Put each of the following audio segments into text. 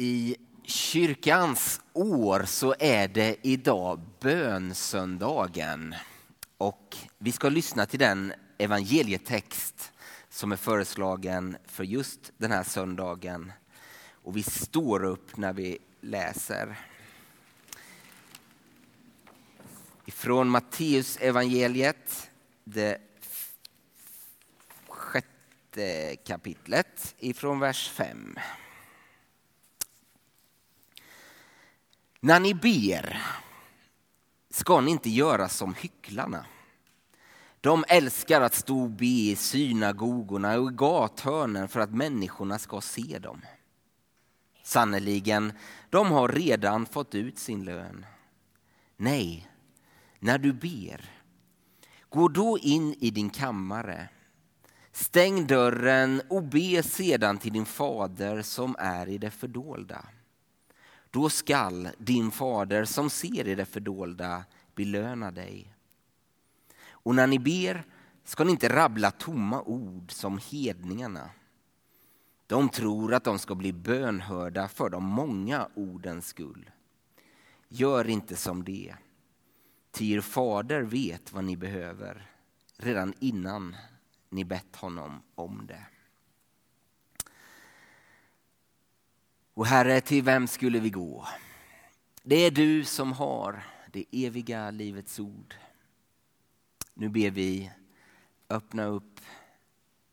I kyrkans år så är det idag bönsöndagen. Och vi ska lyssna till den evangelietext som är föreslagen för just den här söndagen. Och vi står upp när vi läser. Ifrån Matteus evangeliet, det sjätte kapitlet, ifrån vers 5. När ni ber ska ni inte göra som hycklarna. De älskar att stå och be i synagogorna och i gathörnen för att människorna ska se dem. Sannerligen, de har redan fått ut sin lön. Nej, när du ber, gå då in i din kammare. Stäng dörren och be sedan till din fader som är i det fördolda då skall din fader som ser i det fördolda belöna dig. Och när ni ber ska ni inte rabbla tomma ord som hedningarna. De tror att de ska bli bönhörda för de många ordens skull. Gör inte som det. Ty er fader vet vad ni behöver redan innan ni bett honom om det. Och Herre, till vem skulle vi gå? Det är du som har det eviga livets ord. Nu ber vi, öppna upp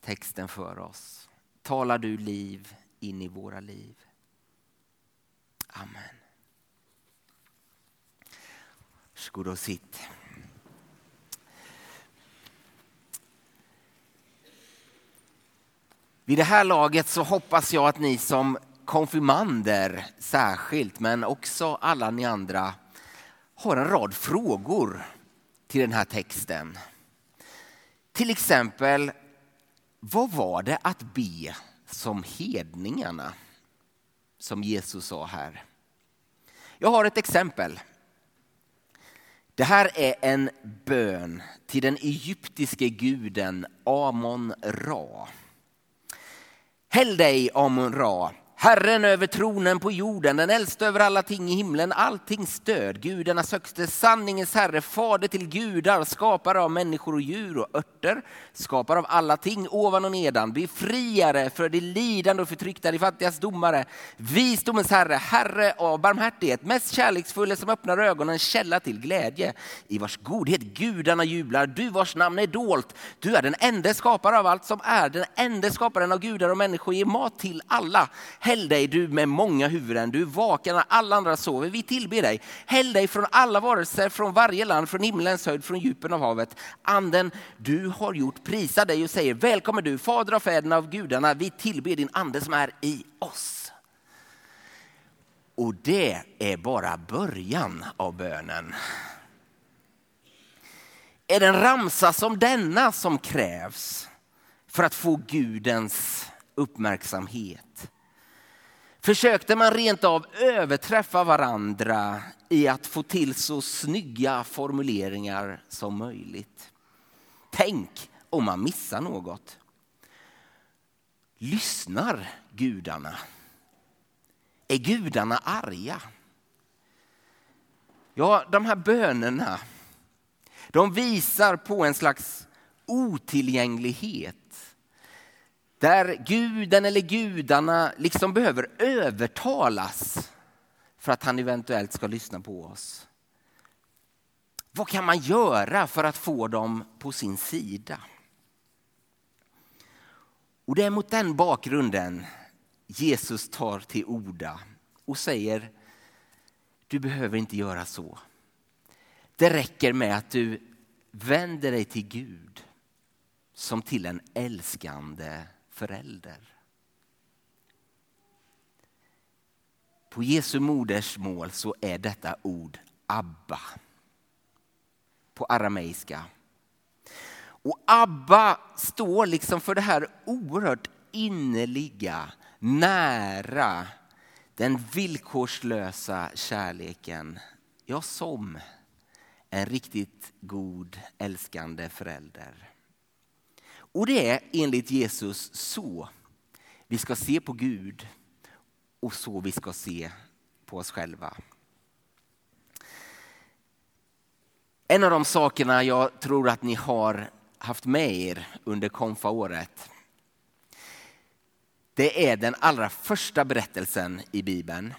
texten för oss. Talar du liv in i våra liv. Amen. Varsågod och sitt. Vid det här laget så hoppas jag att ni som konfirmander särskilt, men också alla ni andra har en rad frågor till den här texten. Till exempel, vad var det att be som hedningarna? Som Jesus sa här. Jag har ett exempel. Det här är en bön till den egyptiske guden Amon Ra. Häll dig Amon Ra, Herren över tronen på jorden, den äldste över alla ting i himlen, allting stöd, gudarnas högste, sanningens herre, fader till gudar, skapare av människor och djur och örter, skapare av alla ting ovan och nedan, befriare för de lidande och förtryckta, de fattigas domare, visdomens herre, herre av barmhärtighet, mest kärleksfulle som öppnar ögonen, källa till glädje, i vars godhet gudarna jublar, du vars namn är dolt, du är den enda skapare av allt som är, den enda skaparen av gudar och människor, ger mat till alla. Häll dig du med många huvuden, du vakar när alla andra sover, vi tillber dig. Häll dig från alla varelser, från varje land, från himlens höjd, från djupen av havet. Anden, du har gjort, prisa dig och säger välkommen du, fader av fäderna av gudarna, vi tillber din ande som är i oss. Och det är bara början av bönen. Är det en ramsa som denna som krävs för att få Gudens uppmärksamhet? Försökte man rent av överträffa varandra i att få till så snygga formuleringar som möjligt. Tänk om man missar något. Lyssnar gudarna? Är gudarna arga? Ja, de här bönerna de visar på en slags otillgänglighet där guden eller gudarna liksom behöver övertalas för att han eventuellt ska lyssna på oss. Vad kan man göra för att få dem på sin sida? Och det är mot den bakgrunden Jesus tar till orda och säger du behöver inte göra så. Det räcker med att du vänder dig till Gud som till en älskande förälder. På Jesu modersmål så är detta ord Abba. På arameiska. Och Abba står liksom för det här oerhört innerliga, nära, den villkorslösa kärleken. Ja, som en riktigt god älskande förälder. Och det är enligt Jesus så vi ska se på Gud och så vi ska se på oss själva. En av de sakerna jag tror att ni har haft med er under konfaåret det är den allra första berättelsen i Bibeln.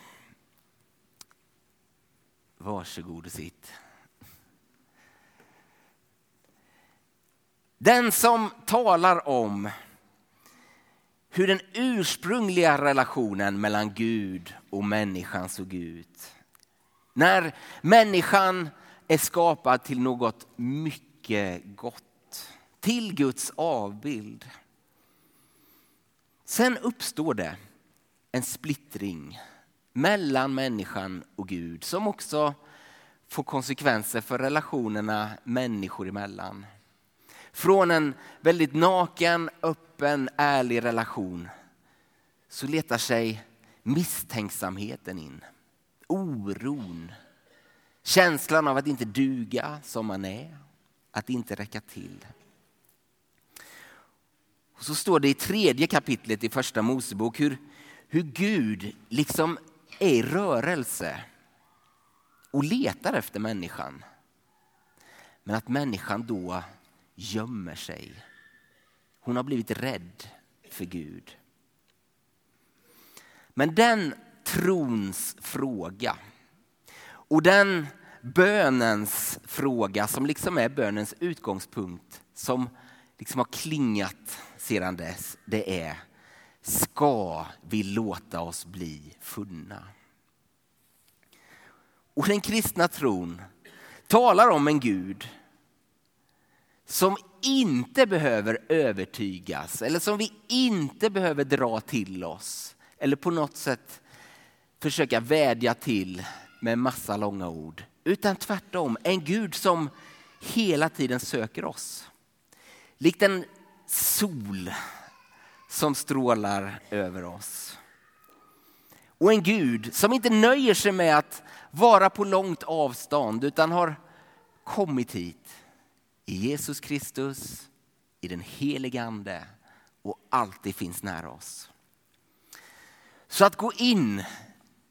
Varsågod och sitt. Den som talar om hur den ursprungliga relationen mellan Gud och människan såg ut. När människan är skapad till något mycket gott, till Guds avbild. Sen uppstår det en splittring mellan människan och Gud som också får konsekvenser för relationerna människor emellan. Från en väldigt naken, öppen, ärlig relation så letar sig misstänksamheten in. Oron, känslan av att inte duga som man är, att inte räcka till. Och så står det i tredje kapitlet i första Mosebok hur, hur Gud liksom är i rörelse och letar efter människan. Men att människan då gömmer sig. Hon har blivit rädd för Gud. Men den trons fråga och den bönens fråga som liksom är bönens utgångspunkt som liksom har klingat sedan dess, det är ska vi låta oss bli funna? Och den kristna tron talar om en Gud som inte behöver övertygas eller som vi inte behöver dra till oss eller på något sätt försöka vädja till med massa långa ord. Utan tvärtom, en Gud som hela tiden söker oss. Likt en sol som strålar över oss. Och en Gud som inte nöjer sig med att vara på långt avstånd utan har kommit hit i Jesus Kristus, i den helige Ande och alltid finns nära oss. Så att gå in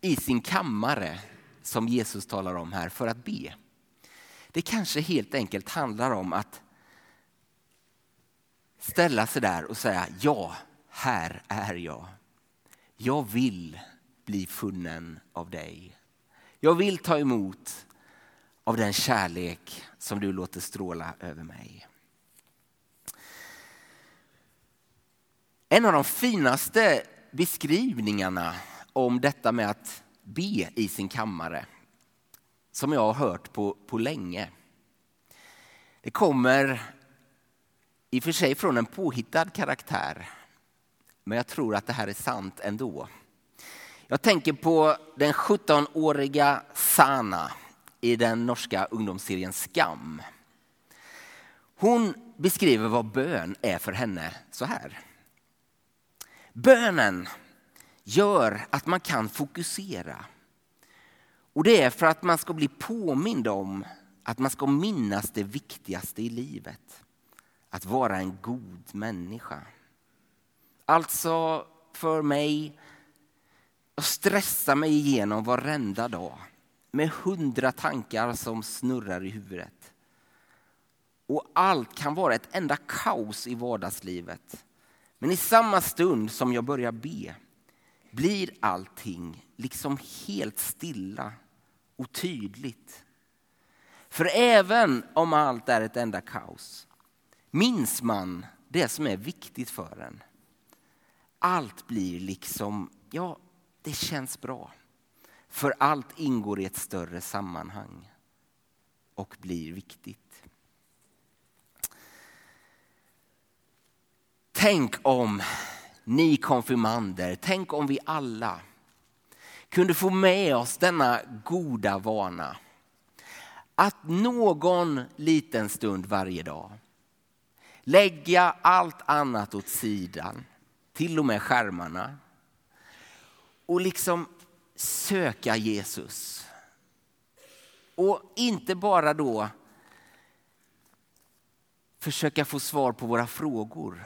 i sin kammare som Jesus talar om här för att be. Det kanske helt enkelt handlar om att ställa sig där och säga ja, här är jag. Jag vill bli funnen av dig. Jag vill ta emot av den kärlek som du låter stråla över mig. En av de finaste beskrivningarna om detta med att be i sin kammare som jag har hört på, på länge. Det kommer i och för sig från en påhittad karaktär men jag tror att det här är sant ändå. Jag tänker på den 17-åriga Sana i den norska ungdomsserien Skam. Hon beskriver vad bön är för henne så här. Bönen gör att man kan fokusera. Och det är för att man ska bli påmind om att man ska minnas det viktigaste i livet. Att vara en god människa. Alltså för mig att stressa mig igenom varenda dag med hundra tankar som snurrar i huvudet. Och allt kan vara ett enda kaos i vardagslivet. Men i samma stund som jag börjar be blir allting liksom helt stilla och tydligt. För även om allt är ett enda kaos minns man det som är viktigt för en. Allt blir liksom, ja, det känns bra. För allt ingår i ett större sammanhang och blir viktigt. Tänk om ni konfirmander, tänk om vi alla kunde få med oss denna goda vana. Att någon liten stund varje dag lägga allt annat åt sidan, till och med skärmarna och liksom söka Jesus. Och inte bara då försöka få svar på våra frågor.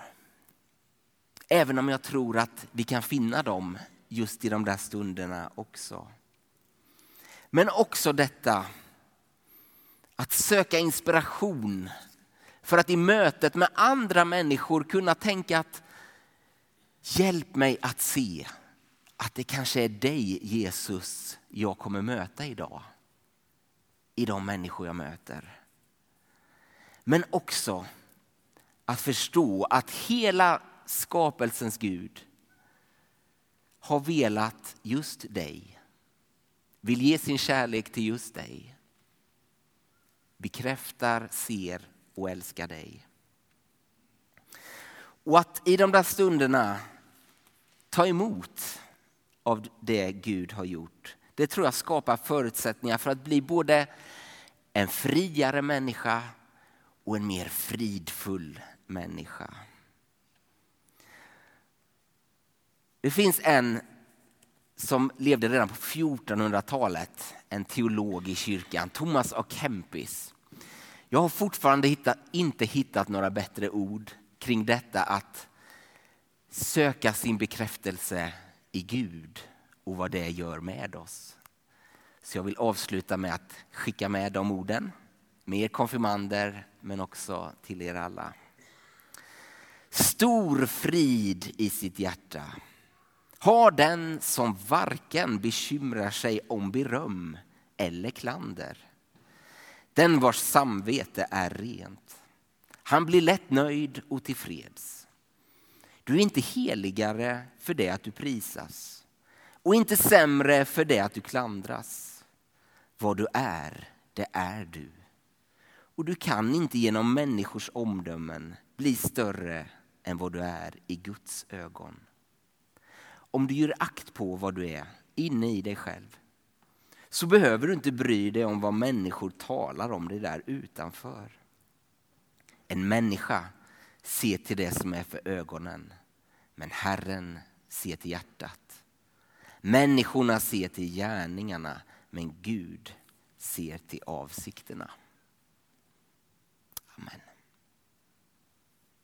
Även om jag tror att vi kan finna dem just i de där stunderna också. Men också detta att söka inspiration för att i mötet med andra människor kunna tänka att hjälp mig att se att det kanske är dig Jesus jag kommer möta idag. I de människor jag möter. Men också att förstå att hela skapelsens Gud har velat just dig. Vill ge sin kärlek till just dig. Bekräftar, ser och älskar dig. Och att i de där stunderna ta emot av det Gud har gjort. Det tror jag skapar förutsättningar för att bli både en friare människa och en mer fridfull människa. Det finns en som levde redan på 1400-talet, en teolog i kyrkan, Thomas A. Kempis. Jag har fortfarande hittat, inte hittat några bättre ord kring detta att söka sin bekräftelse i Gud och vad det gör med oss. Så jag vill avsluta med att skicka med de orden med er konfirmander men också till er alla. Stor frid i sitt hjärta har den som varken bekymrar sig om beröm eller klander. Den vars samvete är rent. Han blir lätt nöjd och tillfreds. Du är inte heligare för det att du prisas och inte sämre för det att du klandras. Vad du är, det är du. Och du kan inte genom människors omdömen bli större än vad du är i Guds ögon. Om du gör akt på vad du är inne i dig själv så behöver du inte bry dig om vad människor talar om dig där utanför. En människa ser till det som är för ögonen, men Herren ser till hjärtat. Människorna ser till gärningarna, men Gud ser till avsikterna. Amen.